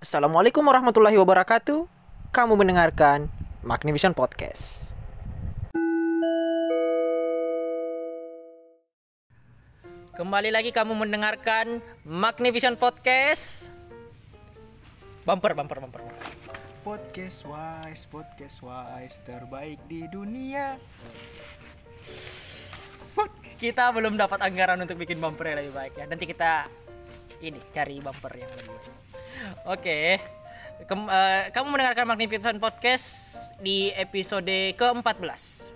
Assalamualaikum warahmatullahi wabarakatuh. Kamu mendengarkan Magnivision Podcast. Kembali lagi kamu mendengarkan Magnivision Podcast. Bumper, bumper, bumper. Podcast wise, podcast wise terbaik di dunia. Kita belum dapat anggaran untuk bikin bumper yang lebih baik ya. Nanti kita ini cari bumper yang lebih. Oke. Kem- eh, kamu mendengarkan Magnificent Podcast di episode ke-14.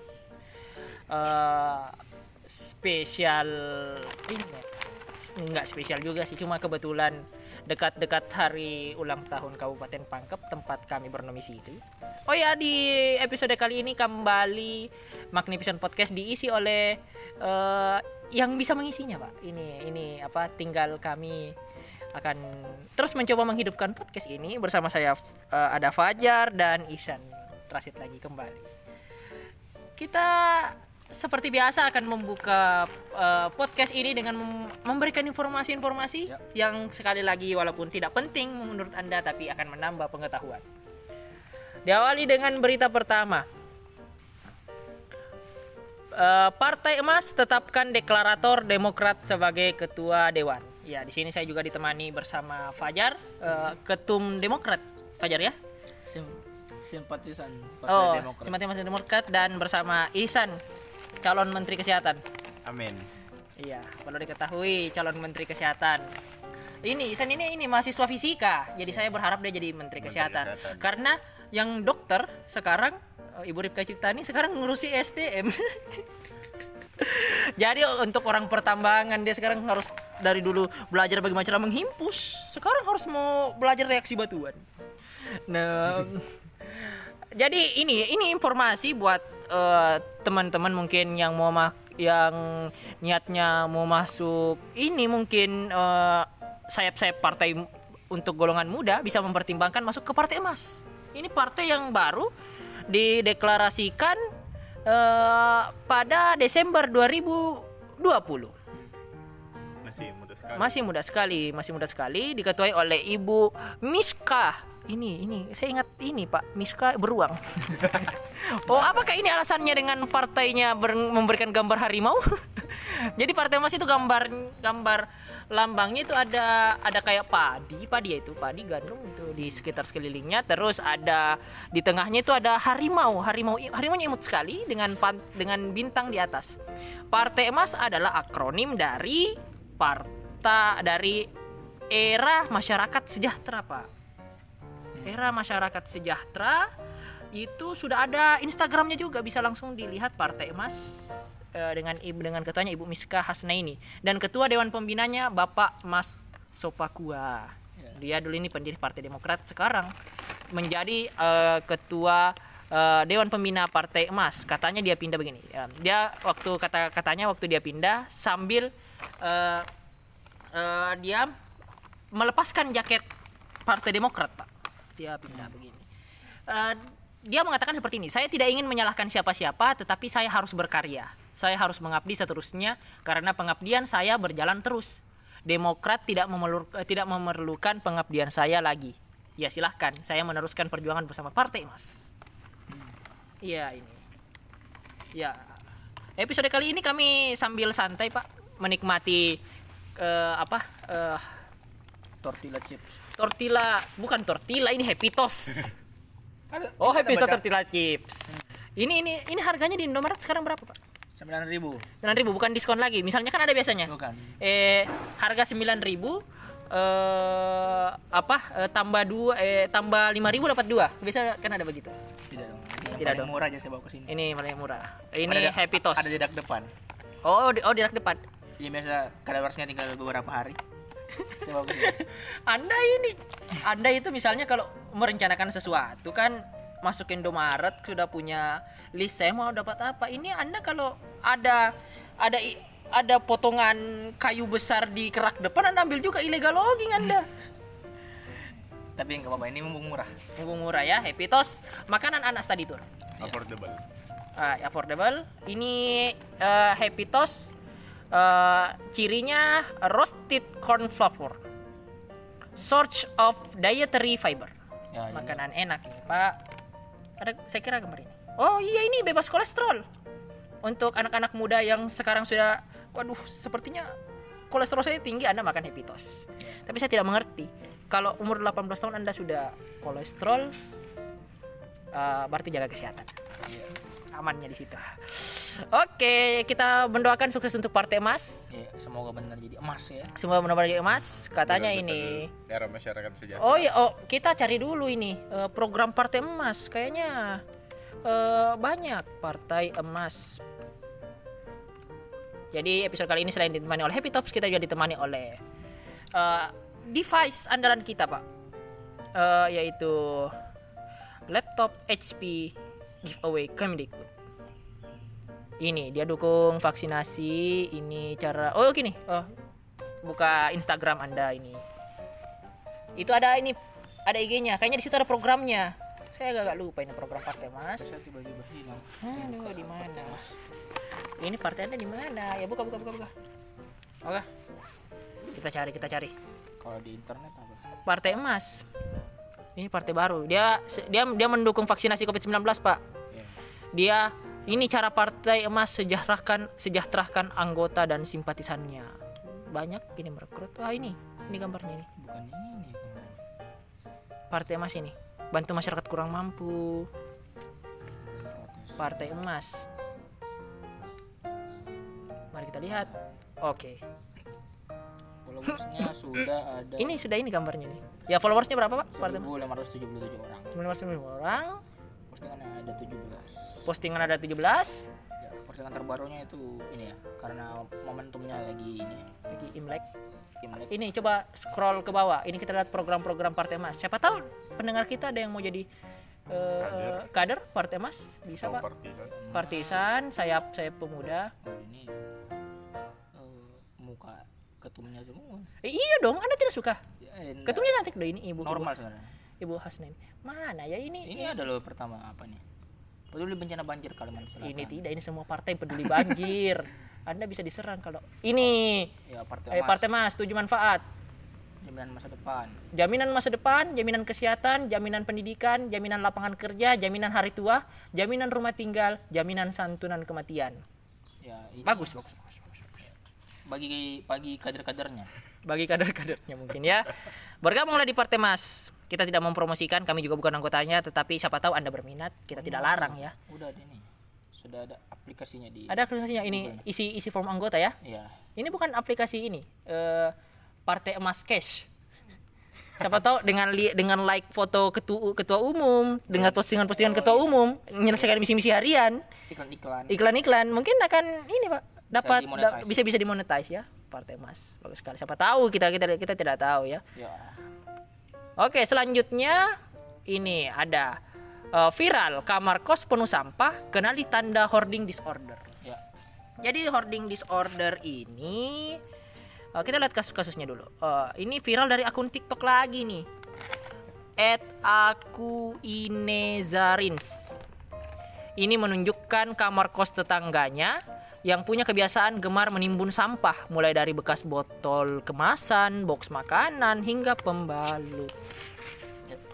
Eh, spesial ini ya. Enggak spesial juga sih, cuma kebetulan dekat-dekat hari ulang tahun Kabupaten Pangkep tempat kami bernomisili. Oh ya di episode kali ini kembali Magnificent Podcast diisi oleh eh, yang bisa mengisinya, Pak. Ini ini apa tinggal kami akan terus mencoba menghidupkan podcast ini bersama saya eh, ada Fajar dan Isan Rasid lagi kembali. Kita seperti biasa akan membuka eh, podcast ini dengan mem- memberikan informasi-informasi Ya. yang sekali lagi walaupun tidak penting menurut Anda tapi akan menambah pengetahuan. Diawali dengan berita pertama. Eh, Partai Emas tetapkan deklarator Demokrat sebagai ketua dewan. Ya, di sini saya juga ditemani bersama Fajar, eh, ketum Demokrat. Fajar ya? Sim- simpatisan Oh, Partai Demokrat. simpatisan Demokrat dan bersama Ihsan, calon Menteri Kesehatan. Amin. Iya, perlu diketahui calon Menteri Kesehatan. Ini Ihsan ini ini mahasiswa fisika, jadi saya berharap dia jadi Menteri, Kesehatan. Kesehatan. Karena yang dokter sekarang eh, Ibu Rifka Ciptani sekarang ngurusi STM. jadi untuk orang pertambangan dia sekarang harus dari dulu belajar bagaimana cara menghimpus, sekarang harus mau belajar reaksi batuan. Nah, jadi ini ini informasi buat eh, teman-teman mungkin yang mau mak yang niatnya mau masuk ini mungkin eh, sayap-sayap partai untuk golongan muda bisa mempertimbangkan masuk ke partai emas. Ini partai yang baru dideklarasikan eh, pada Desember 2020 Masih muda sekali. masih muda sekali, masih muda sekali diketuai oleh Ibu Miska. Ini ini saya ingat ini Pak Miska beruang. oh, apakah ini alasannya dengan partainya ber- memberikan gambar harimau? Jadi partai Mas itu gambar gambar lambangnya itu ada ada kayak padi, padi ya itu padi gandum itu di sekitar sekelilingnya. Terus ada di tengahnya itu ada harimau, harimau harimaunya imut sekali dengan pan- dengan bintang di atas. Partai Emas adalah akronim dari parta dari era masyarakat sejahtera pak era masyarakat sejahtera itu sudah ada Instagramnya juga bisa langsung dilihat Partai Emas dengan ibu dengan ketuanya Ibu Miska Hasnaini dan ketua dewan pembinanya Bapak Mas Sopakua dia dulu ini pendiri Partai Demokrat sekarang menjadi eh, ketua eh, dewan pembina Partai Emas katanya dia pindah begini ya, dia waktu kata katanya waktu dia pindah sambil eh, eh, dia melepaskan jaket Partai Demokrat, Pak. Dia pindah begini. Eh, dia mengatakan seperti ini, saya tidak ingin menyalahkan siapa-siapa, tetapi saya harus berkarya. Saya harus mengabdi seterusnya karena pengabdian saya berjalan terus. Demokrat tidak memerlu- eh, tidak memerlukan pengabdian saya lagi. Ya silahkan, saya meneruskan perjuangan bersama Partai Emas. Iya ini. Ya, episode kali ini kami sambil santai Pak, menikmati eh, apa eh, Tortilla chips. tortilla bukan tortilla ini happy toast oh happy toast tortilla chips ini ini ini harganya di Indomaret sekarang berapa pak 9.000 ribu. sembilan ribu bukan diskon lagi misalnya kan ada biasanya Bukan. eh harga sembilan ribu eh apa eh, tambah dua eh tambah lima ribu dapat dua biasa kan ada begitu Tidak dong. Yang Tidak paling dong. murah aja saya bawa ke sini. ini paling murah ini Ada- happy toast Ada di dak depan. oh di, oh di rak depan Iya biasa kadaluarsanya tinggal beberapa hari. saya bawa ke sini. Anda ini, Anda itu misalnya kalau merencanakan sesuatu kan masuk Indomaret sudah punya list saya mau dapat apa. Ini Anda kalau ada ada ada potongan kayu besar di kerak depan Anda ambil juga illegal logging Anda. Tapi nggak apa-apa ini mumpung murah. Mumpung murah ya, Happy Toast, makanan anak study tour. affordable Ah, affordable. Ini eh, Happy Toast eh, cirinya roasted corn flour. source of dietary fiber. Ya, ini. Makanan enak ini, Pak. Ada saya kira gambar ini. Oh iya ini bebas kolesterol. Untuk anak-anak muda yang sekarang sudah waduh sepertinya kolesterol saya tinggi Anda makan Happy Toast. Tapi saya tidak mengerti. Kalau umur 18 tahun Anda sudah kolesterol eh, berarti jaga kesehatan. Amannya di situ. Oke, kita mendoakan sukses untuk Partai Emas. Ya, semoga benar jadi emas ya. Semua benar-benar jadi emas. Katanya Lanjut ini era masyarakat sejahtera. Oh iya, oh kita cari dulu ini eh, program partai emas. Kayaknya eh, banyak partai emas. Jadi episode kali ini selain ditemani oleh Happy Tops, kita juga ditemani oleh eh, device andalan kita, Pak. Eh, yaitu laptop HP giveaway Kemdikbud. Ini dia dukung vaksinasi. Ini cara Oh gini. Oh, buka Instagram Anda ini itu ada ini ada IG-nya kayaknya di situ ada programnya saya agak lupa ini program partai mas Saya tiba-tiba hilang. aduh di mana ini partai anda di mana ya buka buka buka buka oke kita cari kita cari Kalau di internet apa? partai emas ini partai baru dia dia dia mendukung vaksinasi covid 19 pak Ya. dia ini cara partai emas sejahterakan sejahterakan anggota dan simpatisannya. Banyak ini merekrut. Wah ini. Ini gambarnya ini. Bukan ini partai emas ini. Bantu masyarakat kurang mampu. Partai emas. Mari kita lihat. Oke. Followersnya sudah ada. Ini sudah ini gambarnya nih. Ya followersnya berapa pak? Partai emas? 1577 orang. 990 orang Postingannya ada 17. postingan ada 17 Ya, postingan terbarunya itu ini ya, karena momentumnya lagi ini ya. lagi imlek Imlek. ini coba scroll ke bawah ini kita lihat program-program partai emas siapa tahu pendengar kita ada yang mau jadi eh, kader partai emas bisa pak partisan. partisan sayap sayap pemuda Oh, ini eh, muka ketumnya semua. Eh, iya dong anda tidak suka Ya, enggak. ketumnya cantik dong ini ibu normal sebenarnya. Ibu, ini mana ya ini Ini ada loh pertama apa nih? Peduli bencana banjir Kalimantan Selatan. ini tidak ini semua partai peduli banjir anda bisa diserang kalau ini Ya, partai eh, Emas, partai mas tujuh manfaat jaminan masa depan. jaminan masa depan jaminan kesehatan jaminan pendidikan jaminan lapangan kerja jaminan hari tua jaminan rumah tinggal jaminan santunan kematian Ya, ini bagus bagus bagus, bagus, bagus. bagi bagi kader-kadernya. bagi kader-kadernya mungkin ya bergabunglah di partai mas. Kita tidak mempromosikan kami juga bukan anggotanya tetapi siapa tahu anda berminat kita tidak larang ya. Udah ada nih. Sudah ada aplikasinya di ada aplikasinya ini isi isi form anggota ya? Ya. Ini bukan aplikasi ini, eh, Partai Emas Cash. Siapa tahu dengan li dengan like foto ketua ketua umum, dengan postingan-postingan ketua umum, menyelesaikan misi-misi harian, Iklan-iklan. iklan-iklan, mungkin akan ini pak dapat bisa bisa dimonetize ya Partai Emas. Bagus sekali. Siapa tahu kita kita kita tidak tahu ya. Ya. Oke, selanjutnya ini ada eh, viral kamar kos penuh sampah kenali tanda hoarding disorder. Ya. Jadi hoarding disorder ini eh, kita lihat kasus-kasusnya dulu. Eh, ini viral dari akun TikTok lagi nih. At aku Inezarins. Ini menunjukkan kamar kos tetangganya yang punya kebiasaan gemar menimbun sampah mulai dari bekas botol kemasan, box makanan hingga pembalut.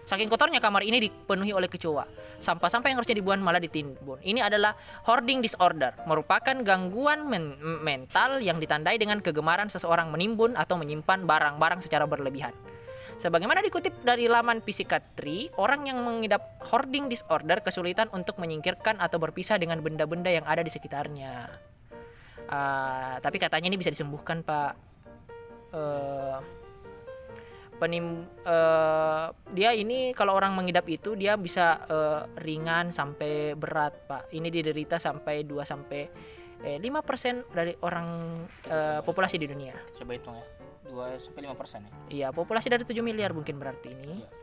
Saking kotornya kamar ini dipenuhi oleh kecoa. Sampah-sampah yang harusnya dibuang malah ditimbun. Ini adalah hoarding disorder, merupakan gangguan men- mental yang ditandai dengan kegemaran seseorang menimbun atau menyimpan barang-barang secara berlebihan. Sebagaimana dikutip dari laman psikatri, orang yang mengidap hoarding disorder kesulitan untuk menyingkirkan atau berpisah dengan benda-benda yang ada di sekitarnya. Ah, tapi katanya ini bisa disembuhkan, Pak. Eh, penim eh, dia ini kalau orang mengidap itu dia bisa eh, ringan sampai berat pak ini diderita sampai 2 sampai eh, 5% dari orang eh, populasi di dunia Coba hitung ya. 2 sampai 5 persen ya. iya populasi dari 7 miliar mungkin berarti ini Di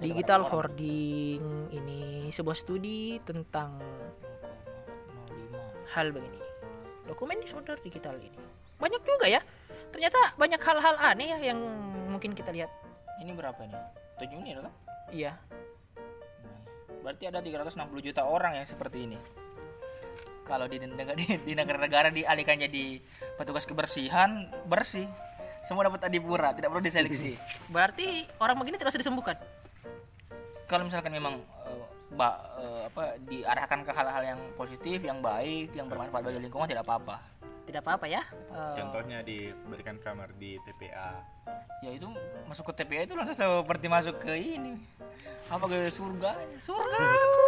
digital 800 orang. hoarding ini sebuah studi tentang 0,05. hal begini dokumen disorder digital ini banyak juga ya ternyata banyak hal-hal aneh ya yang mungkin kita lihat Ini berapa nih? 7 miliar kan? iya Berarti ada 360 juta orang yang seperti ini. kalau di negara di, di negara-negara dialihkan jadi petugas kebersihan bersih semua dapat adipura tidak perlu diseleksi Berarti orang begini tidak usah disembuhkan. Kalau misalkan memang eh, ba- eh, apa diarahkan ke hal-hal yang positif yang baik yang bermanfaat bagi lingkungan tidak apa-apa Tidak apa-apa ya. Eh, Contohnya diberikan kamar di TPA. ya itu masuk ke TPA itu langsung seperti masuk ke ini apa ke surga surga Aku,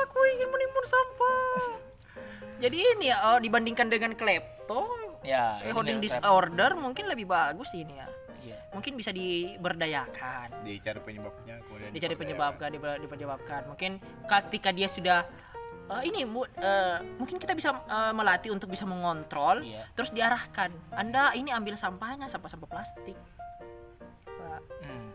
aku ingin menimbun sampah. Jadi ini ya oh, dibandingkan dengan klepto, ya eh, holding disorder mungkin lebih bagus ini ya. Mungkin bisa diberdayakan. Dicari penyebabnya kemudian dicari penyebabkan diper- dipenyebabkan mungkin ketika dia sudah eh, ini eh, mungkin kita bisa eh, melatih untuk bisa mengontrol Iya. terus diarahkan anda ini ambil sampahnya sampah-sampah plastik Pak. Hmm.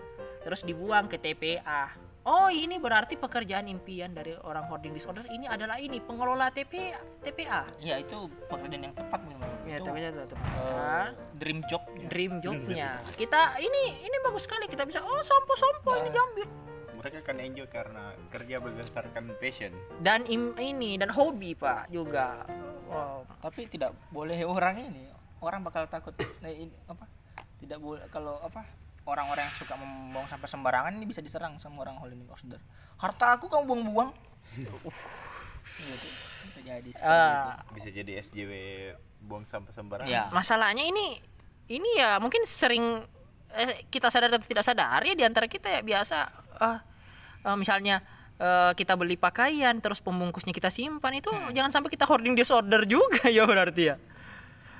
terus dibuang ke TPA oh ini berarti pekerjaan impian dari orang hoarding disorder ini adalah ini pengelola TPA TPA Iya itu pekerjaan yang tepat memang. ya itu tapi itu teman eh, dream job. dream jobnya kita ini ini bagus sekali kita bisa oh sampah-sampah ini diambil Mereka kan enjoy karena kerja berdasarkan passion. dan im- ini dan hobi pak juga wow. Tapi tidak boleh orang ini orang bakal takut. Nah, ini, apa? Tidak boleh kalau apa? Orang-orang yang suka membuang sampah sembarangan ini bisa diserang sama orang holding disorder. Harta aku kamu buang-buang. Iya, itu terjadi seperti Ah, Bisa jadi SJW buang sampah sembarangan. itu. Ya. masalahnya ini ini ya mungkin sering eh, kita sadar atau tidak sadar ya di antara kita ya biasa ah, eh, misalnya eh, kita beli pakaian terus pembungkusnya kita simpan itu jangan sampai kita hoarding disorder juga ya berarti ya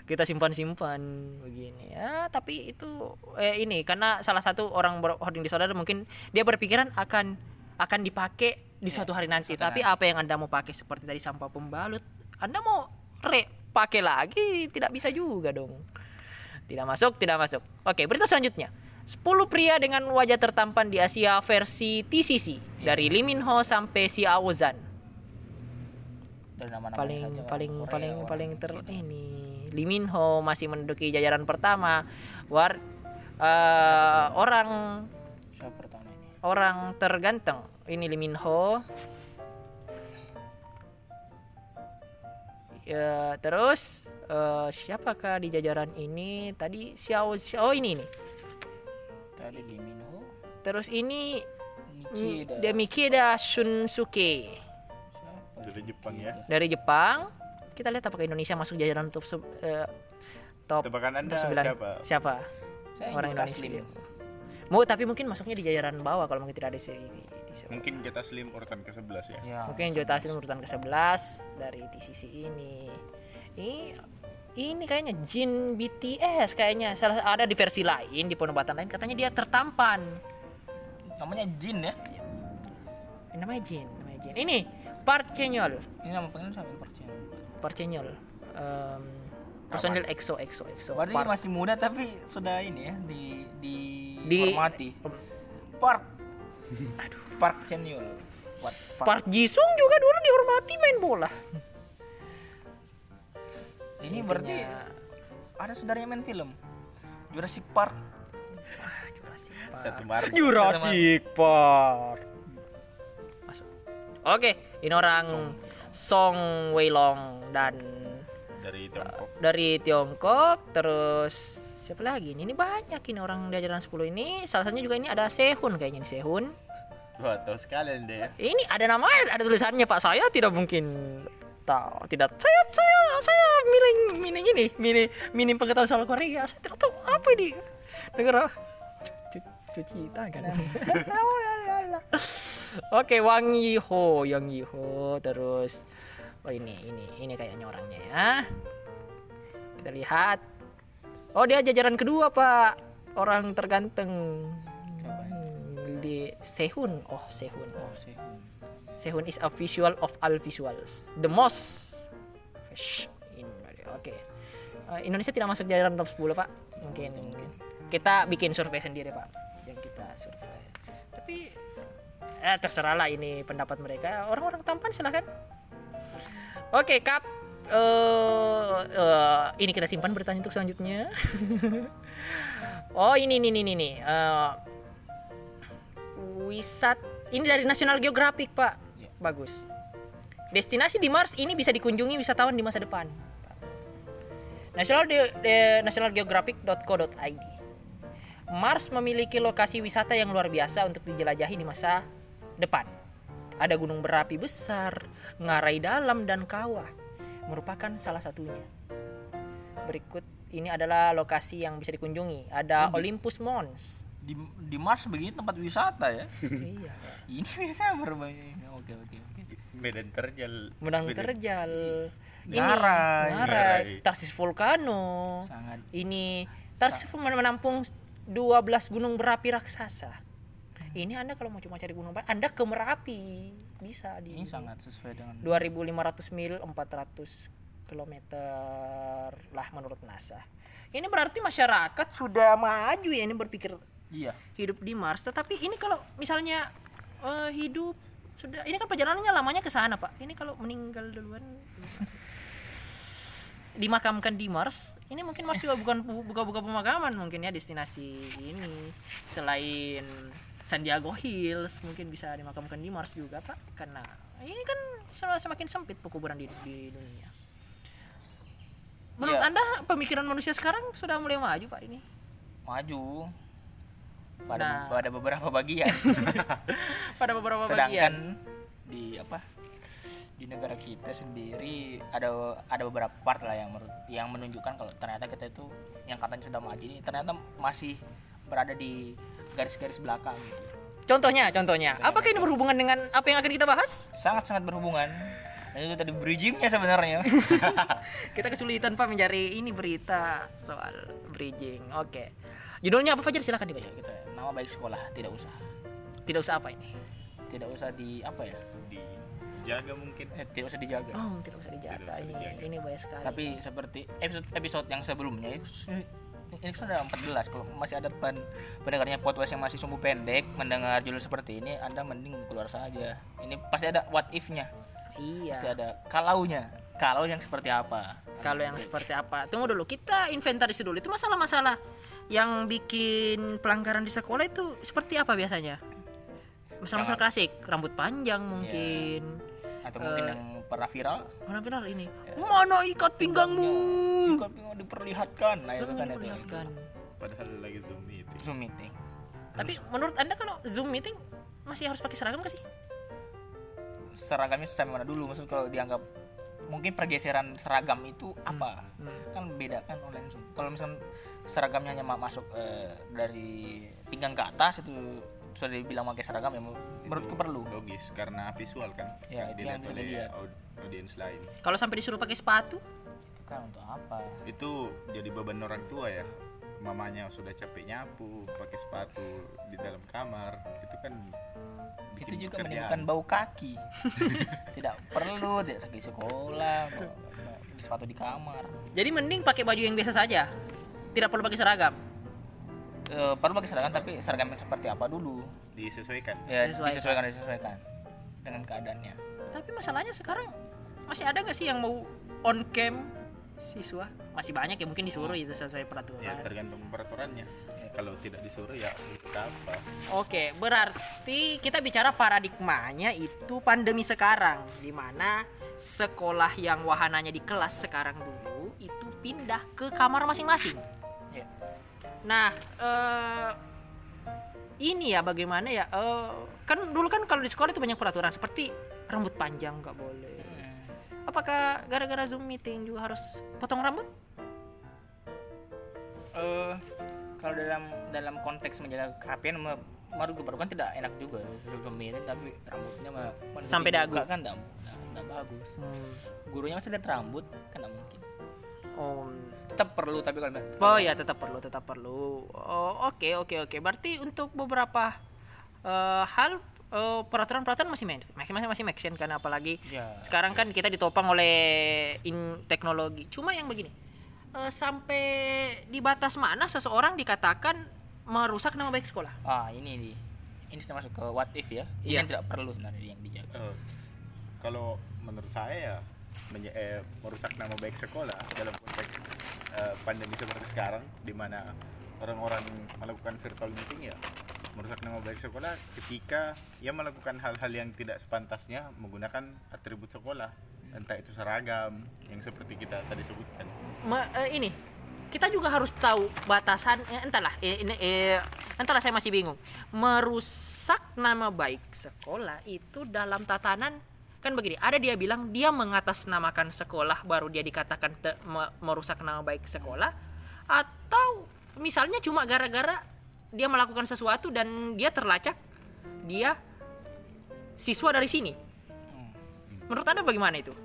kita simpan-simpan begini. Ya tapi itu eh, ini karena salah satu orang hoarding disorder mungkin dia berpikiran akan akan dipakai di suatu hari nanti. tapi apa yang anda mau pakai seperti tadi sampah pembalut anda mau re pakai lagi? Tidak bisa juga dong. Tidak masuk tidak masuk. Oke berita selanjutnya. 10 pria dengan wajah tertampan di Asia versi TCC dari Lee Min Ho sampai Dari nama-nama paling paling Korea, paling paling ter ini Lee Min Ho masih menduduki jajaran pertama war eh, orang Siapa pertama ini? orang terganteng ini Lee Min Ho ya terus eh, siapakah di jajaran ini tadi Xiao Xiao ini nih Tadi di Minho. terus ini Nikida. Demikida Shunsuke? Dari Jepang ya. dari Jepang kita lihat apakah Indonesia masuk jajaran top eh, top Tebakan Anda top 9 siapa? siapa Saya orang Indonesia Slim. mau tapi mungkin masuknya di jajaran bawah kalau mungkin tidak ada di- Mungkin kita slim urutan ke-11 ya. Ya. mungkin Jota Taslim urutan ke-11 dari TCC ini ini ini kayaknya Jin BTS kayaknya salah ada di versi lain di penobatan lain katanya dia tertampan Namanya Jin ya. Ini namanya Jin namanya Jin ini Park Chenyol Ini nama pengen sama percaya. Park Chenyol Em, personil EXO EXO EXO Berarti Park. masih muda tapi sudah ini ya di di, Di- hormati. Park. Park Chenyol. Park Jisung juga dulu dihormati main bola Ini berarti ada saudaranya main film. Jurassic Park. Satu marga. Jurassic Park. Masuk. Oke, ini orang Song Weilong dan Dari Tiongkok. dari Tiongkok. Terus siapa lagi? Ini, ini banyak ini orang di ajaran 10 ini. Salah satunya juga ini ada Sehun kayaknya ini Sehun. Wah, tahu sekali Anda ya. Ini ada namanya, ada tulisannya Pak. Saya tidak mungkin tahu. Tidak. Saya saya saya mining mining ini, mining mining pengetahuan soal Korea. Saya tidak tahu apa ini. Negara Cu- cuci tangan. Oke, Wang Yiho, Yang Yiho, terus oh ini ini ini kayaknya orangnya ya. Kita lihat. Oh, dia jajaran kedua, Pak. Orang terganteng. Hmm, Di Sehun. Oh, Sehun. Oh, sih. Sehun is a visual of all visuals. The most in Oke. Eh, Indonesia tidak masuk jajaran top 10, Pak. Mungkin mungkin. Kita bikin survei sendiri, Pak. Yang kita survei. Eh terserah lah ini pendapat mereka. Orang-orang tampan silahkan. Oke, Kap. Eh eh, ini kita simpan bertanya untuk selanjutnya. oh, ini ini ini ini. Eh, wisat ini dari National Geographic pak Iya. bagus Destinasi di Mars ini bisa dikunjungi wisatawan di masa depan. National de, de- nationalgeographic.co.id. Mars memiliki lokasi wisata yang luar biasa untuk dijelajahi di masa depan. Ada gunung berapi besar, ngarai dalam dan kawah merupakan salah satunya. Berikut ini adalah lokasi yang bisa dikunjungi. Ada Olympus Mons. Di, di Mars begini tempat wisata ya. iya. ini biasa berbanyak. Oke oke oke. Medan terjal. Medan- terjal. Ngarai. Ngarai. Ngarai. Tarsis Volcano. Sangat Ini Tarsis menampung 12 gunung berapi raksasa. Ini Anda kalau mau cuma cari gunung berapi, Anda ke Merapi. Bisa di ini sangat sesuai dengan 2500 mil 400 km lah menurut NASA. Ini berarti masyarakat sudah maju ya ini berpikir iya. hidup di Mars. Tetapi ini kalau misalnya eh, hidup sudah ini kan perjalanannya lamanya ke sana, Pak. Ini kalau meninggal duluan dimakamkan di Mars, ini mungkin Mars juga bukan bu- buka-buka pemakaman mungkin ya destinasi ini. Selain San Diego Hills mungkin bisa dimakamkan di Mars juga, Pak. Karena ini kan semakin sempit pekuburan di, di dunia. Menurut Iya. Anda pemikiran manusia sekarang sudah mulai maju, Pak ini? Maju. Pada Nah. pada beberapa bagian. Pada beberapa Sedangkan bagian. di apa? Di negara kita sendiri ada ada beberapa part lah yang yang menunjukkan kalau ternyata kita itu yang katanya sudah maju ini ternyata masih berada di garis-garis belakang gitu. Contohnya, contohnya. Apakah ini berhubungan dengan apa yang akan kita bahas? Sangat-sangat berhubungan. Dan itu tadi bridgingnya sebenarnya. Kita kesulitan Pak mencari ini berita soal bridging. Oke. Judulnya apa Fajar? Silakan dibaca. kita nama baik sekolah tidak usah. Tidak usah apa ini. Tidak usah di apa ya? Dijaga mungkin. Eh, tidak usah dijaga. Oh, tidak usah dijaga. Tidak usah ini dijaga. ini banyak sekali. Tapi seperti episode episode yang sebelumnya itu ini sudah 14 kalau masih ada pen, pendengarnya podcast yang masih sumbu pendek mendengar judul seperti ini Anda mending keluar saja. Ini pasti ada what if-nya. iya. Pasti ada kalaunya. Kalau yang seperti apa? Kalau yang seperti apa? Tunggu dulu. Kita inventaris dulu. Itu masalah-masalah yang bikin pelanggaran di sekolah itu seperti apa biasanya? Masalah-masalah klasik, rambut panjang mungkin. Atau mungkin Eh. yang pernah viral Mana viral ini? Mana ikat pinggangmu? Ikut bingung diperlihatkan. Nah, itu kan itu. Diperlihatkan. Padahal lagi zoom meeting. Zoom meeting. Tapi menurut Anda kalau Zoom meeting masih harus pakai seragam gak sih? Seragamnya sampai mana dulu? Maksud kalau dianggap mungkin pergeseran seragam itu apa? Hmm. Kan beda kan online Zoom. Kalau misalkan seragamnya hanya ma- masuk eh, dari pinggang ke atas itu sudah dibilang pakai seragam ya menurutku perlu. Logis karena visual kan. Ya, itu yang Dilihat bisa audiens lain. Kalau sampai disuruh pakai sepatu? Itu kan untuk apa? Itu jadi beban orang tua ya. Mamanya sudah capek nyapu, pakai sepatu di dalam kamar. Itu kan itu juga pekerjaan. menimbulkan bau kaki. tidak perlu, tidak lagi sekolah, beli sepatu di kamar. Jadi mending pakai baju yang biasa saja. Tidak perlu pakai seragam. Eh, perlu pakai seragam tapi seragam yang seperti apa dulu? disesuaikan. Ya, Disesuaikan. disesuaikan disesuaikan dengan keadaannya. Tapi masalahnya sekarang masih ada nggak sih yang mau on cam siswa? Masih banyak ya mungkin disuruh itu sesuai Ya peraturan. tergantung peraturannya. Kalau tidak disuruh ya untuk apa? Oke, berarti kita bicara paradigmanya itu pandemi sekarang, di mana sekolah yang wahananya di kelas sekarang dulu itu pindah ke kamar masing-masing. Nah, eh, ini ya bagaimana ya? eh, kan dulu kan kalau di sekolah itu banyak peraturan seperti rambut panjang nggak boleh. Apakah gara-gara zoom meeting juga harus potong rambut? Eh, kalau dalam dalam konteks menjaga kerapian gue baru kan tidak enak juga juga milih tapi rambutnya mah Sampai dagu. kan tidak bagus gurunya masih lihat rambut kan tidak mungkin Oh, tetap perlu tapi kalau Oh ya tetap perlu, tetap perlu. Oh, oke oke oke. Berarti untuk beberapa eh, hal eh, peraturan-peraturan masih men- masih masih masih make sense kan apalagi Ya. sekarang kan kita ditopang oleh in teknologi. Cuma yang begini. eh, sampai di batas mana seseorang dikatakan merusak nama baik sekolah? ah ini nih ini sudah masuk ke what if ya ini Iya. yang tidak perlu sebenarnya yang dijaga Eh, kalau menurut saya ya menye- eh, merusak nama baik sekolah dalam konteks eh, pandemi seperti sekarang di mana orang-orang melakukan virtual meeting ya merusak nama baik sekolah ketika ia melakukan hal-hal yang tidak sepantasnya menggunakan atribut sekolah. Entah itu seragam yang seperti kita tadi sebutkan. Me- eh, ini kita juga harus tahu batasan eh, entahlah eh, ini eh, entahlah saya masih bingung. Merusak nama baik sekolah itu dalam tatanan kan begini ada dia bilang dia mengatasnamakan sekolah baru dia dikatakan te- me- merusak nama baik sekolah atau misalnya cuma gara-gara dia melakukan sesuatu dan dia terlacak dia siswa dari sini. Menurut anda bagaimana itu?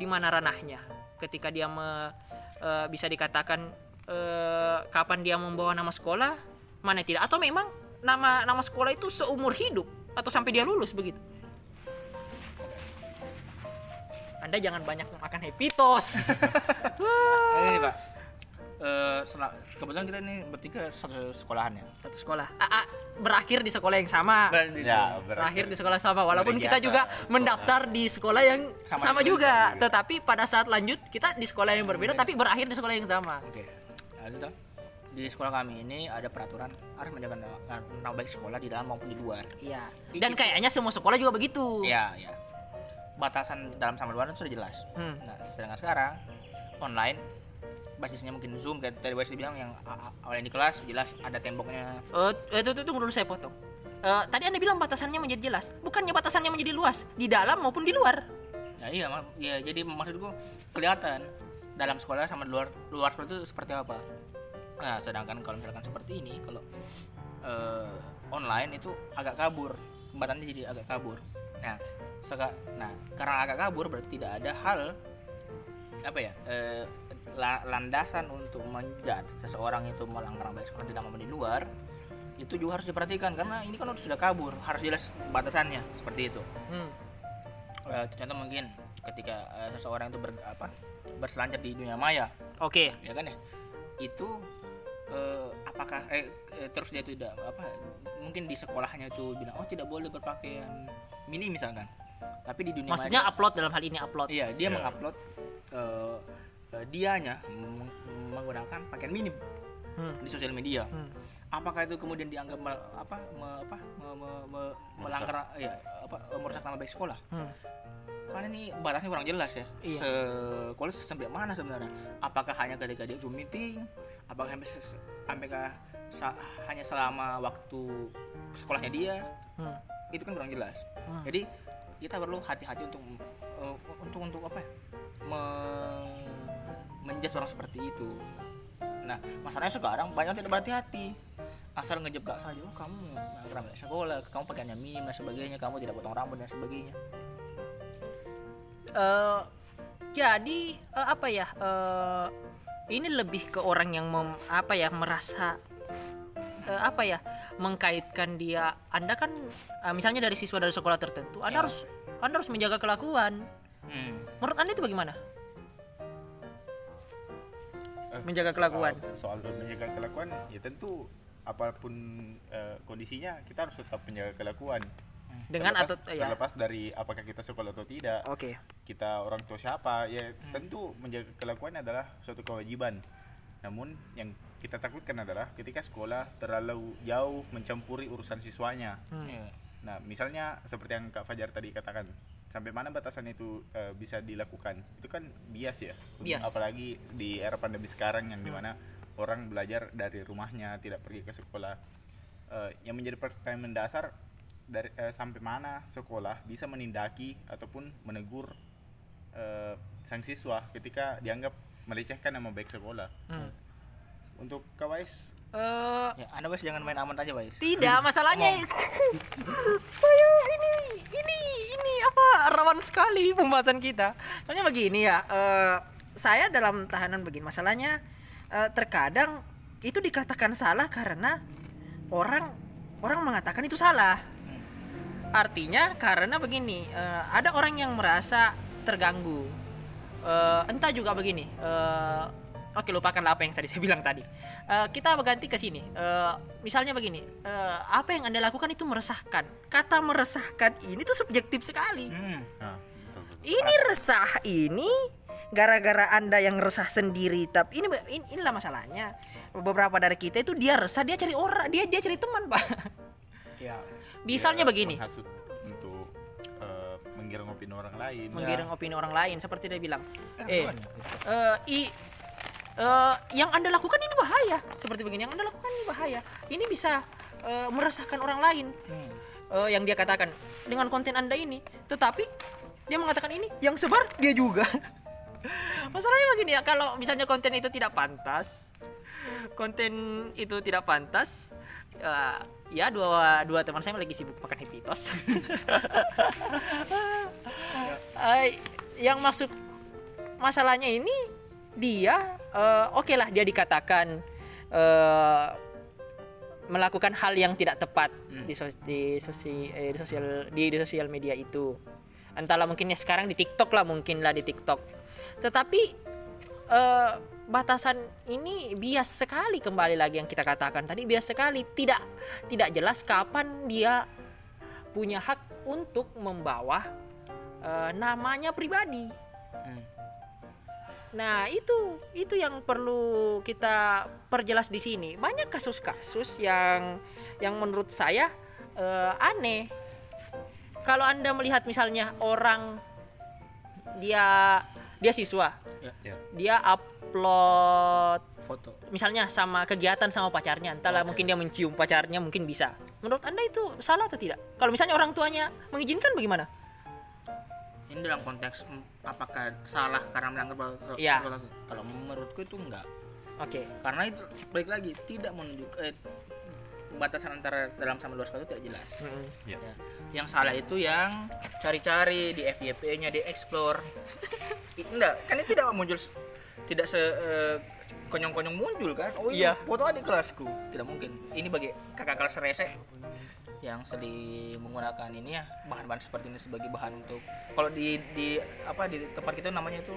Di mana ranahnya ketika dia me- eh, bisa dikatakan eh, kapan dia membawa nama sekolah mana tidak? Atau memang nama nama sekolah itu seumur hidup atau sampai dia lulus begitu anda jangan banyak makan hepitos ini pak Eh, sel- kebetulan kita ini bertiga satu sekolahan ya satu sekolah Ah, ah, berakhir di sekolah yang sama ya berakhir di sekolah sama walaupun kita juga sekolah. mendaftar di sekolah yang Sama sama, juga. juga tetapi pada saat lanjut kita di sekolah yang berbeda tapi berakhir di sekolah yang sama Oke. Nah, itu toh. di sekolah kami ini ada peraturan harus menjaga nama baik sekolah di dalam maupun di luar. Iya. Dan kayaknya semua sekolah juga begitu. Iya, iya. Batasan dalam sama luar itu sudah jelas. Hmm. Nah, sedangkan sekarang online basisnya mungkin Zoom kayak tadi Wesley bilang yang awalnya di kelas jelas ada temboknya. Eh, itu, itu, tunggu dulu saya potong. Eh, tadi anda bilang batasannya menjadi jelas, bukannya batasannya menjadi luas di dalam maupun di luar. Ya iya, ma- ya jadi maksudku kelihatan dalam sekolah sama luar luar sekolah itu seperti apa. Nah, sedangkan kalau misalkan seperti ini kalau eh, online itu agak kabur, batannya jadi agak kabur. Nah, seka, nah karena agak kabur berarti tidak ada hal apa ya eh, la- landasan untuk menjat seseorang itu melanggar baik sekolah di dalam di luar itu juga harus diperhatikan. Karena ini kan sudah kabur harus jelas batasannya seperti itu. Hmm. Eh, contoh mungkin ketika eh, seseorang itu ber, apa, berselancar di dunia maya. Oke. ya kan ya? Itu eh, apakah eh, eh, terus dia tidak apa mungkin di sekolahnya itu bilang oh tidak boleh berpakaian mini misalkan tapi di dunia Maksudnya maya upload dalam hal ini upload. iya dia Ya. mengupload eh, eh, dianya meng- menggunakan pakaian minim Hmm. di sosial media Hmm. apakah itu kemudian dianggap me- apa me- apa me- me- me- melanggar ya apa merusak nama baik sekolah Hmm. karena ini batasnya kurang jelas ya Iya. sekolah sampai mana sebenarnya apakah hanya ketika dia zoom meeting apakah sampai se- sampai sa- hanya selama waktu sekolahnya dia Hmm. Itu kan kurang jelas Hmm. jadi kita perlu hati-hati untuk eh, untuk untuk apa ya me- orang seperti itu nah masalahnya sekarang banyak tidak berhati-hati asal ngejeblak saja oh kamu ramai sekolah kamu pakaiannya minim dan sebagainya kamu tidak potong rambut dan sebagainya Eh, jadi eh, apa ya? eh, ini lebih ke orang yang mem, apa ya merasa eh, apa ya mengkaitkan dia. Anda kan eh, misalnya dari siswa dari sekolah tertentu, Anda Ya. harus Anda harus menjaga kelakuan. hmm. Menurut Anda itu bagaimana? Eh, Menjaga kelakuan. soal soal menjaga kelakuan ya tentu apa pun eh, kondisinya kita harus tetap menjaga kelakuan Dengan terlepas, atau ya. terlepas dari apakah kita sekolah atau tidak Oke. kita orang tua siapa ya tentu menjaga kelakuan adalah suatu kewajiban namun yang kita takutkan adalah ketika sekolah terlalu jauh mencampuri urusan siswanya Hmm. Iya. nah misalnya seperti yang kak Fajar tadi katakan sampai mana batasan itu eh, bisa dilakukan itu kan bias ya Bias. apalagi di era pandemi sekarang yang di mana orang belajar dari rumahnya tidak pergi ke sekolah Eh, yang menjadi pertanyaan mendasar dari eh, sampai mana sekolah bisa menindaki ataupun menegur eh, sang siswa ketika dianggap melecehkan nama baik sekolah Hmm. Untuk kawais Eh, ya anda wes jangan main aman aja wes tidak, masalahnya saya ini ini ini apa rawan sekali pembahasan kita. Soalnya begini ya, eh, saya dalam tahanan begini masalahnya eh, terkadang itu dikatakan salah karena orang orang mengatakan itu salah. Artinya karena begini, eh, ada orang yang merasa terganggu. Eh, entah juga begini. eh, Oke lupakanlah apa yang tadi saya bilang tadi. Eh, kita berganti ke sini. Eh, misalnya begini, eh, apa yang anda lakukan itu meresahkan. Kata meresahkan ini tuh subjektif sekali. hmm. nah, betul, betul. Ini resah ini gara-gara anda yang resah sendiri. Tapi ini, ini inilah masalahnya. beberapa dari kita itu dia resah dia cari orang dia dia cari teman pak ya misalnya Ya, begini menghasut untuk menggiring opini orang lain menggiring opini orang lain seperti dia bilang Eh, eh eh, i eh, yang anda lakukan ini bahaya. Seperti begini yang anda lakukan ini bahaya. Ini bisa eh, meresahkan orang lain. Hmm. Eh, yang dia katakan dengan konten anda ini. Tetapi dia mengatakan ini yang sebar dia juga. Masalahnya begini ya kalau misalnya konten itu tidak pantas konten itu tidak pantas eh, ya dua dua teman saya lagi sibuk makan happy toast. Eh, yang maksud masalahnya ini dia eh, oke lah dia dikatakan eh, melakukan hal yang tidak tepat di, sos- di, sosi- eh, di sosial di, di sosial media itu. Entahlah mungkinnya sekarang di TikTok lah mungkin lah di TikTok. Tetapi eh, batasan ini bias sekali kembali lagi yang kita katakan tadi bias sekali. Tidak tidak jelas kapan dia punya hak untuk membawa eh, namanya pribadi. Hmm. Nah, itu itu yang perlu kita perjelas di sini. Banyak kasus-kasus yang yang menurut saya eh, aneh. Kalau Anda melihat misalnya orang dia dia siswa, Ya. dia upload foto misalnya sama kegiatan sama pacarnya, entahlah mungkin dia mencium pacarnya mungkin bisa. Menurut Anda itu salah atau tidak? Kalau misalnya orang tuanya mengizinkan bagaimana? Ini dalam konteks apakah salah karena melanggar Iya. protokol? kalau menurutku itu enggak Oke. karena itu balik lagi tidak menunjuk eh, batasan antara dalam sama luar sekolah itu tidak jelas Mm. Ya. Ya. yang salah itu yang cari-cari di FYP-nya di explore enggak kan itu tidak muncul tidak se eh, konyong-konyong muncul kan oh iya Iya. foto adik kelasku tidak mungkin ini bagi kakak kelas rese yang sedih menggunakan ini ya bahan-bahan seperti ini sebagai bahan untuk kalau di di apa di tempat kita namanya itu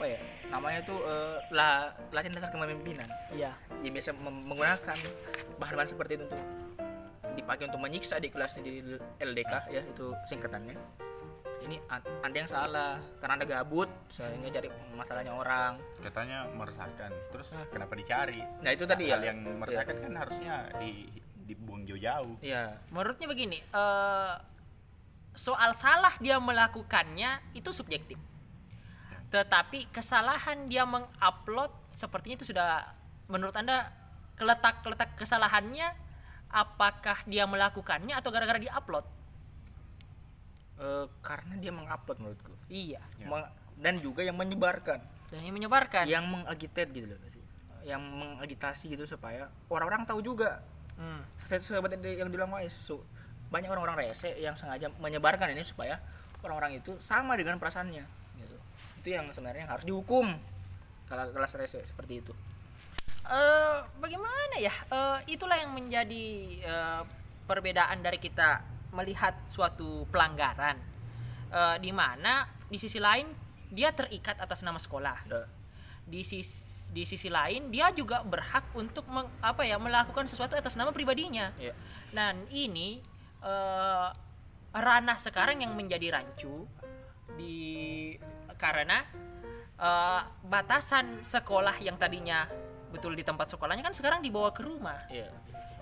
apa ya namanya itu eh, lah latihan dasar kepemimpinan. Iya. yang biasa menggunakan bahan-bahan seperti itu untuk dipakai untuk menyiksa di kelasnya di LDK ya itu singkatannya. Ini an- anda yang salah karena anda gabut sehingga cari masalahnya orang. Katanya meresahkan terus kenapa dicari? Nah itu tadi hal ya. yang meresahkan kan harusnya di dibuang jauh-jauh ya Menurutnya begini, eh, soal salah dia melakukannya itu subjektif. Tetapi kesalahan dia mengupload sepertinya itu sudah menurut Anda letak-letak kesalahannya apakah dia melakukannya atau gara-gara diupload? eh, karena dia mengupload menurutku Iya. Ya. Meng- dan juga yang menyebarkan Dan yang menyebarkan. yang mengagitate gitu loh sih yang mengagitasi gitu supaya orang-orang tahu juga Hmm. sahabat yang bilang Wais so, banyak orang-orang rese yang sengaja menyebarkan ini supaya orang-orang itu sama dengan perasaannya gitu. itu yang sebenarnya harus dihukum kalau kelas rese seperti itu eh bagaimana ya Eh, itulah yang menjadi eh, perbedaan dari kita melihat suatu pelanggaran Eh, di mana di sisi lain dia terikat atas nama sekolah ya. di sisi di sisi lain dia juga berhak untuk meng- apa ya melakukan sesuatu atas nama pribadinya ya. dan ini eh, ranah sekarang yang menjadi rancu di karena eh, batasan sekolah yang tadinya betul di tempat sekolahnya kan sekarang dibawa ke rumah. ya.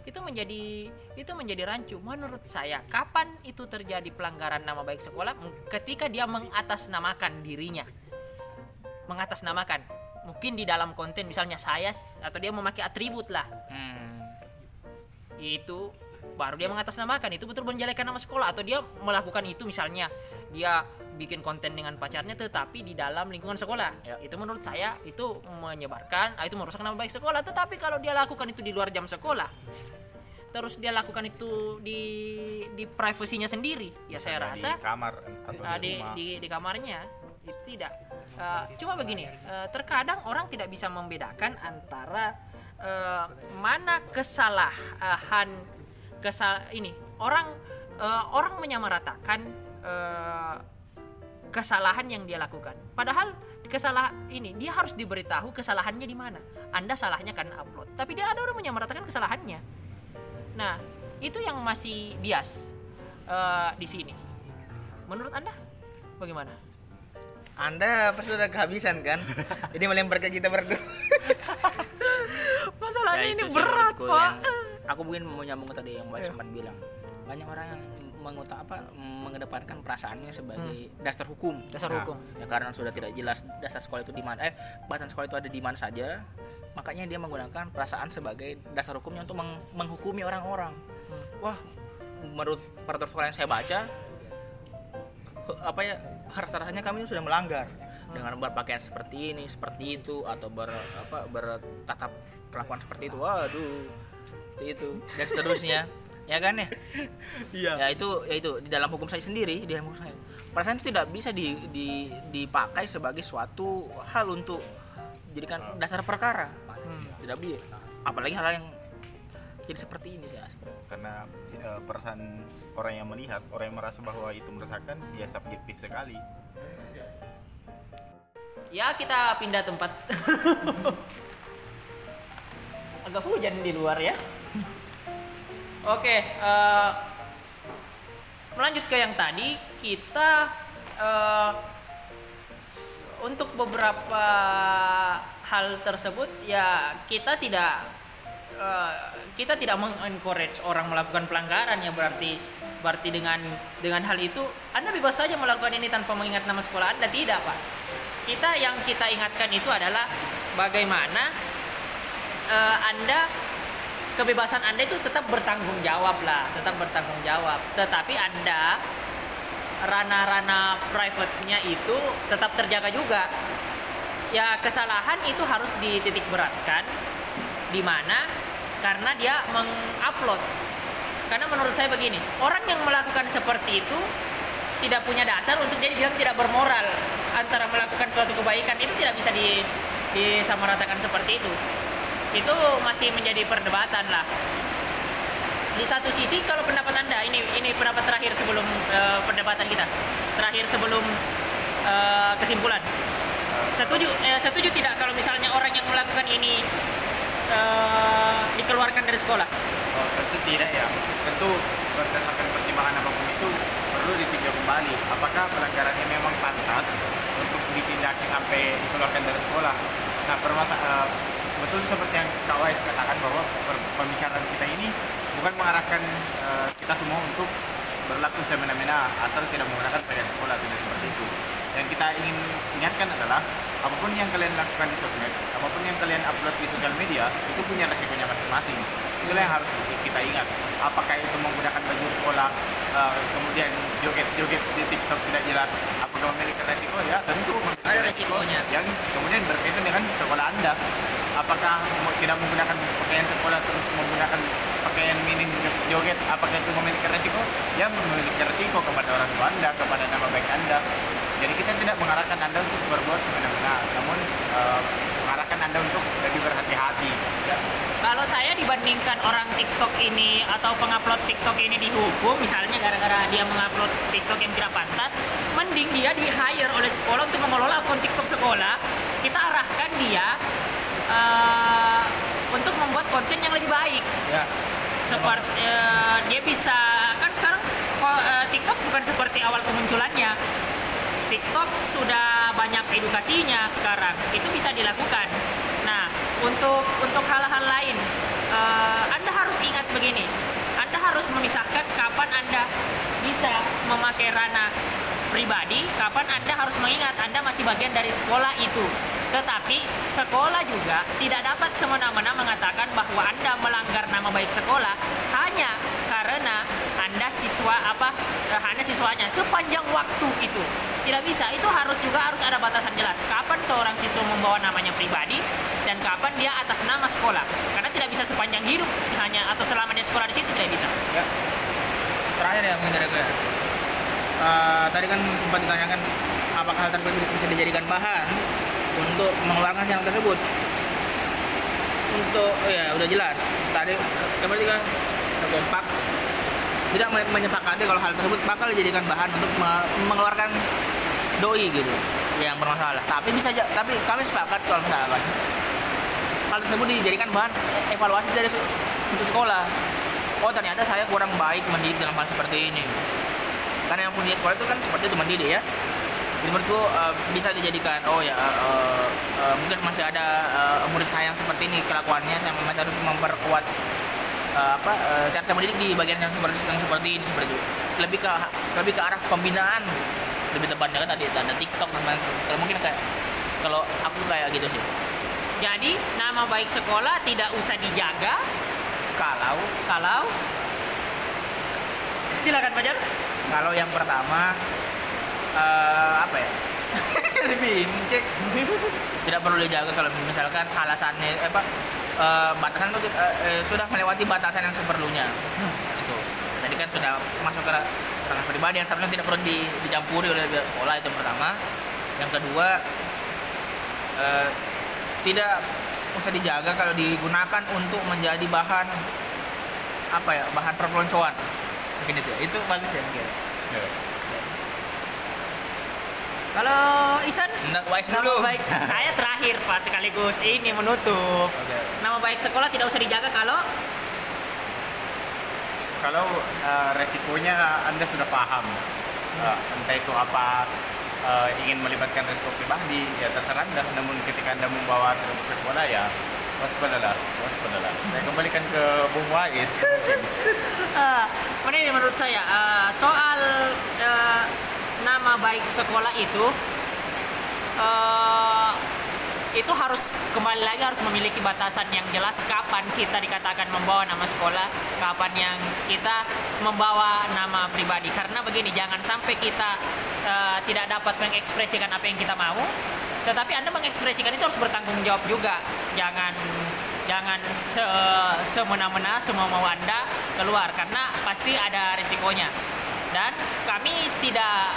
Itu menjadi itu menjadi rancu menurut saya. Kapan itu terjadi pelanggaran nama baik sekolah? Ketika dia mengatasnamakan dirinya. Mengatasnamakan. Mungkin di dalam konten misalnya saya atau dia memakai atribut lah. Hmm. itu baru dia mengatasnamakan itu betul menjelekan nama sekolah. Atau dia melakukan itu misalnya dia bikin konten dengan pacarnya tetapi di dalam lingkungan sekolah. Ya. itu menurut saya itu menyebarkan ah, itu merusak nama baik sekolah. Tetapi kalau dia lakukan itu di luar jam sekolah terus dia lakukan itu di di privasinya sendiri ya saya Misalnya rasa di kamar atau di di, rumah. di di kamarnya tidak Uh, cuma begini uh, terkadang orang tidak bisa membedakan antara uh, mana kesalahan kesal ini orang uh, orang menyamaratakan uh, kesalahan yang dia lakukan. Padahal kesalahan ini dia harus diberitahu kesalahannya di mana. Anda salahnya karena upload. Tapi dia ada orang menyamaratakan kesalahannya. Nah itu yang masih bias uh, di sini. Menurut anda bagaimana anda pasti sudah kehabisan kan jadi melempar ke kita berdua ini sih berat, menurutku Pak. yang- aku mungkin mau nyambung tadi yang Mbak Iya. sempat bilang banyak orang yang mengutak apa mengedepankan perasaannya sebagai dasar hukum Dasar Nah. hukum. ya karena sudah tidak jelas dasar sekolah itu di mana eh batasan sekolah itu ada di mana saja makanya dia menggunakan perasaan sebagai dasar hukumnya untuk meng- menghukumi orang-orang Hmm. wah menurut peraturan sekolah yang saya baca apa ya rasa-rasanya kami sudah melanggar. Dengan berpakaian seperti ini seperti itu atau ber apa bertatap kelakuan seperti itu. Waduh itu, itu. Dan seterusnya. Ya kan ya? Iya. ya itu ya itu di dalam hukum saya sendiri di dalam hukum saya. Perasaan itu tidak bisa di, di, dipakai sebagai suatu hal untuk jadikan dasar perkara. Tidak bisa apalagi hal yang jadi seperti ini ya Karena eh, perasaan orang yang melihat, orang yang merasa bahwa itu meresahkan, ya subjektif sekali. Ya kita pindah tempat. Agak hujan di luar ya. Oke, eh, melanjut ke yang tadi kita s- untuk beberapa hal tersebut ya kita tidak eh, kita tidak mengencourage orang melakukan pelanggaran ya berarti berarti dengan dengan hal itu Anda bebas saja melakukan ini tanpa mengingat nama sekolah Anda tidak Pak kita yang kita ingatkan itu adalah bagaimana eh, Anda kebebasan Anda itu tetap bertanggung jawab lah, tetap bertanggung jawab. Tetapi Anda rana-rana private-nya itu tetap terjaga juga. Ya kesalahan itu harus dititik beratkan di mana karena dia mengupload. Karena menurut saya begini, orang yang melakukan seperti itu tidak punya dasar untuk dia bilang tidak bermoral antara melakukan suatu kebaikan. Itu tidak bisa di disamaratakan seperti itu. Itu masih menjadi perdebatan lah. Di satu sisi kalau pendapat anda ini ini pendapat terakhir sebelum eh, perdebatan kita. Terakhir sebelum eh, kesimpulan. Setuju eh, setuju tidak kalau misalnya orang yang melakukan ini eh, dikeluarkan dari sekolah Oh, tentu tidak ya. Tentu berdasarkan pertimbangan apa pun itu perlu ditinjau kembali. Apakah pelanggarannya memang pantas untuk ditindaki sampai dikeluarkan dari sekolah? Nah, permasa- eh, betul seperti yang Kak Wais katakan bahwa pembicaraan kita ini bukan mengarahkan eh, kita semua untuk berlaku semena-mena asal tidak menggunakan pakaian sekolah tidak seperti itu. Yang kita ingin ingatkan adalah apa pun yang kalian lakukan di sosmed, apa pun yang kalian upload di sosial media itu punya resikonya masing-masing. Itulah yang harus kita ingat. Apakah itu menggunakan baju sekolah, eh, kemudian joget-joget di TikTok tidak jelas, apakah memiliki resiko? Ya tentu memiliki resiko resikonya. yang kemudian berkaitan dengan sekolah Anda. Apakah tidak menggunakan pakaian sekolah terus menggunakan pakaian minim joget, apakah itu memiliki resiko? Ya memiliki resiko kepada orang tua Anda, kepada nama baik Anda. Jadi kita tidak mengarahkan Anda untuk berbuat semena-mena, namun eh, mengarahkan Anda untuk lebih berhati-hati. Ya. Kalau saya dibandingkan orang TikTok ini atau pengupload TikTok ini dihukum, misalnya gara-gara dia mengupload TikTok yang tidak pantas, mending dia di hire oleh sekolah untuk mengelola akun TikTok sekolah. Kita arahkan dia eh, untuk membuat konten yang lebih baik. ya Seperti eh, dia bisa kan sekarang TikTok bukan seperti awal kemunculannya. TikTok sudah banyak edukasinya sekarang. Itu bisa dilakukan. Nah, untuk untuk hal-hal lain, eh, Anda harus ingat begini. Anda harus memisahkan kapan Anda bisa memakai ranah pribadi, kapan Anda harus mengingat Anda masih bagian dari sekolah itu. Tetapi sekolah juga tidak dapat semena-mena mengatakan bahwa Anda melanggar nama baik sekolah hanya apa eh, hanya siswanya sepanjang waktu itu. Tidak bisa, itu harus juga harus ada batasan jelas. Kapan seorang siswa membawa namanya pribadi dan kapan dia atas nama sekolah. Karena tidak bisa sepanjang hidup misalnya atau selama dia sekolah di situ tidak bisa. ya terakhir ya mungkin dari gue Eh, tadi kan sempat ditanyakan apakah hal tersebut bisa dijadikan bahan untuk mengeluarkan sidang tersebut untuk oh ya udah jelas tadi kembali kan kompak tidak me- menyepakati kalau hal tersebut bakal dijadikan bahan untuk me- mengeluarkan doi gitu yang bermasalah. Tapi bisa tapi kami sepakat kalau misalkan hal tersebut dijadikan bahan evaluasi dari untuk sekolah. Oh ternyata saya kurang baik mendidik dalam hal seperti ini. Karena yang punya sekolah itu kan seperti itu mendidik ya. Jadi menurutku eh, bisa dijadikan oh ya eh, eh, mungkin masih ada eh, murid saya yang seperti ini kelakuannya saya masih harus memperkuat eh, apa eh, cara saya mendidik di bagian yang seperti yang seperti ini seperti itu. Lebih ke lebih ke arah pembinaan. Lebih tepatnya kan tadi ada TikTok dan lain kalau mungkin kayak kalau aku kayak gitu sih. Jadi nama baik sekolah tidak usah dijaga. Kalau. Kalau. Silakan Fajar. kalau yang pertama eh, apa ya cek tidak perlu dijaga kalau misalkan alasannya eh, apa eh, batasan itu eh, eh, sudah melewati batasan yang seperlunya. Itu. Jadi kan sudah masuk ke ranah pribadi yang seharusnya tidak perlu di- dicampuri oleh sekolah itu yang pertama. Yang kedua eh, tidak usah dijaga kalau digunakan untuk menjadi bahan apa ya bahan perpeloncoan. Mungkin itu. Ya. itu bagus ya mungkin Ya. Kalau Isan wise nama dulu. baik. Saya terakhir Pak sekaligus ini menutup. Oke. Nama baik sekolah tidak usah dijaga kalau kalau eh, resikonya anda sudah paham. Eh, entah itu apa eh, ingin melibatkan resiko pribadi ya terserah anda. Namun ketika anda membawa ke ke sekolah ya waspadalah waspadalah. Saya kembalikan ke Bung Wais. Ah, ini menurut saya ah, soal eh, nama baik sekolah itu eh, itu harus kembali lagi harus memiliki batasan yang jelas kapan kita dikatakan membawa nama sekolah, kapan yang kita membawa nama pribadi. Karena begini, jangan sampai kita eh, tidak dapat mengekspresikan apa yang kita mau, tetapi Anda mengekspresikan itu harus bertanggung jawab juga. Jangan jangan se semena-mena semua mau Anda keluar karena pasti ada risikonya. Dan kami tidak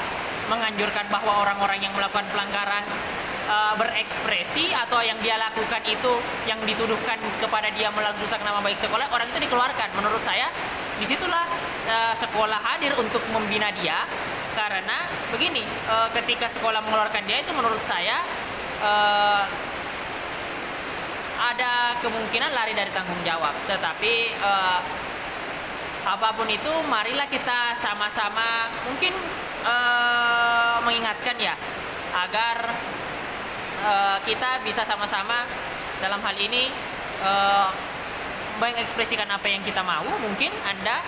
menganjurkan bahwa orang-orang yang melakukan pelanggaran eh, berekspresi atau yang dia lakukan itu yang dituduhkan kepada dia merusak nama baik sekolah orang itu dikeluarkan. Menurut saya di situlah eh, sekolah hadir untuk membina dia. Karena begini eh, ketika sekolah mengeluarkan dia itu menurut saya eh, ada kemungkinan lari dari tanggung jawab. Tetapi eh, apa pun itu marilah kita sama-sama mungkin eh, mengingatkan ya agar eh, kita bisa sama-sama dalam hal ini eh, mengekspresikan apa yang kita mau. Mungkin anda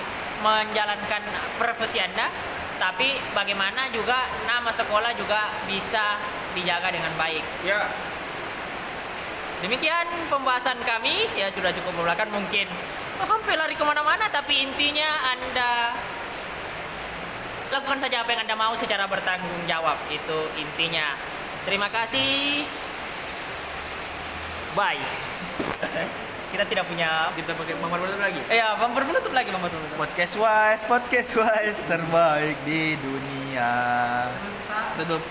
menjalankan profesi anda tapi bagaimana juga nama sekolah juga bisa dijaga dengan baik. Ya. Demikian pembahasan kami. Ya sudah cukup membelakang mungkin. Oh, hampir lari ke mana-mana tapi intinya anda lakukan saja apa yang anda mau secara bertanggung jawab itu intinya. Terima kasih. Bye. Kita tidak punya kita pakai bumper penutup lagi eh ya bumper penutup lagi bumper penutup. podcast wise podcast wise terbaik di dunia tutup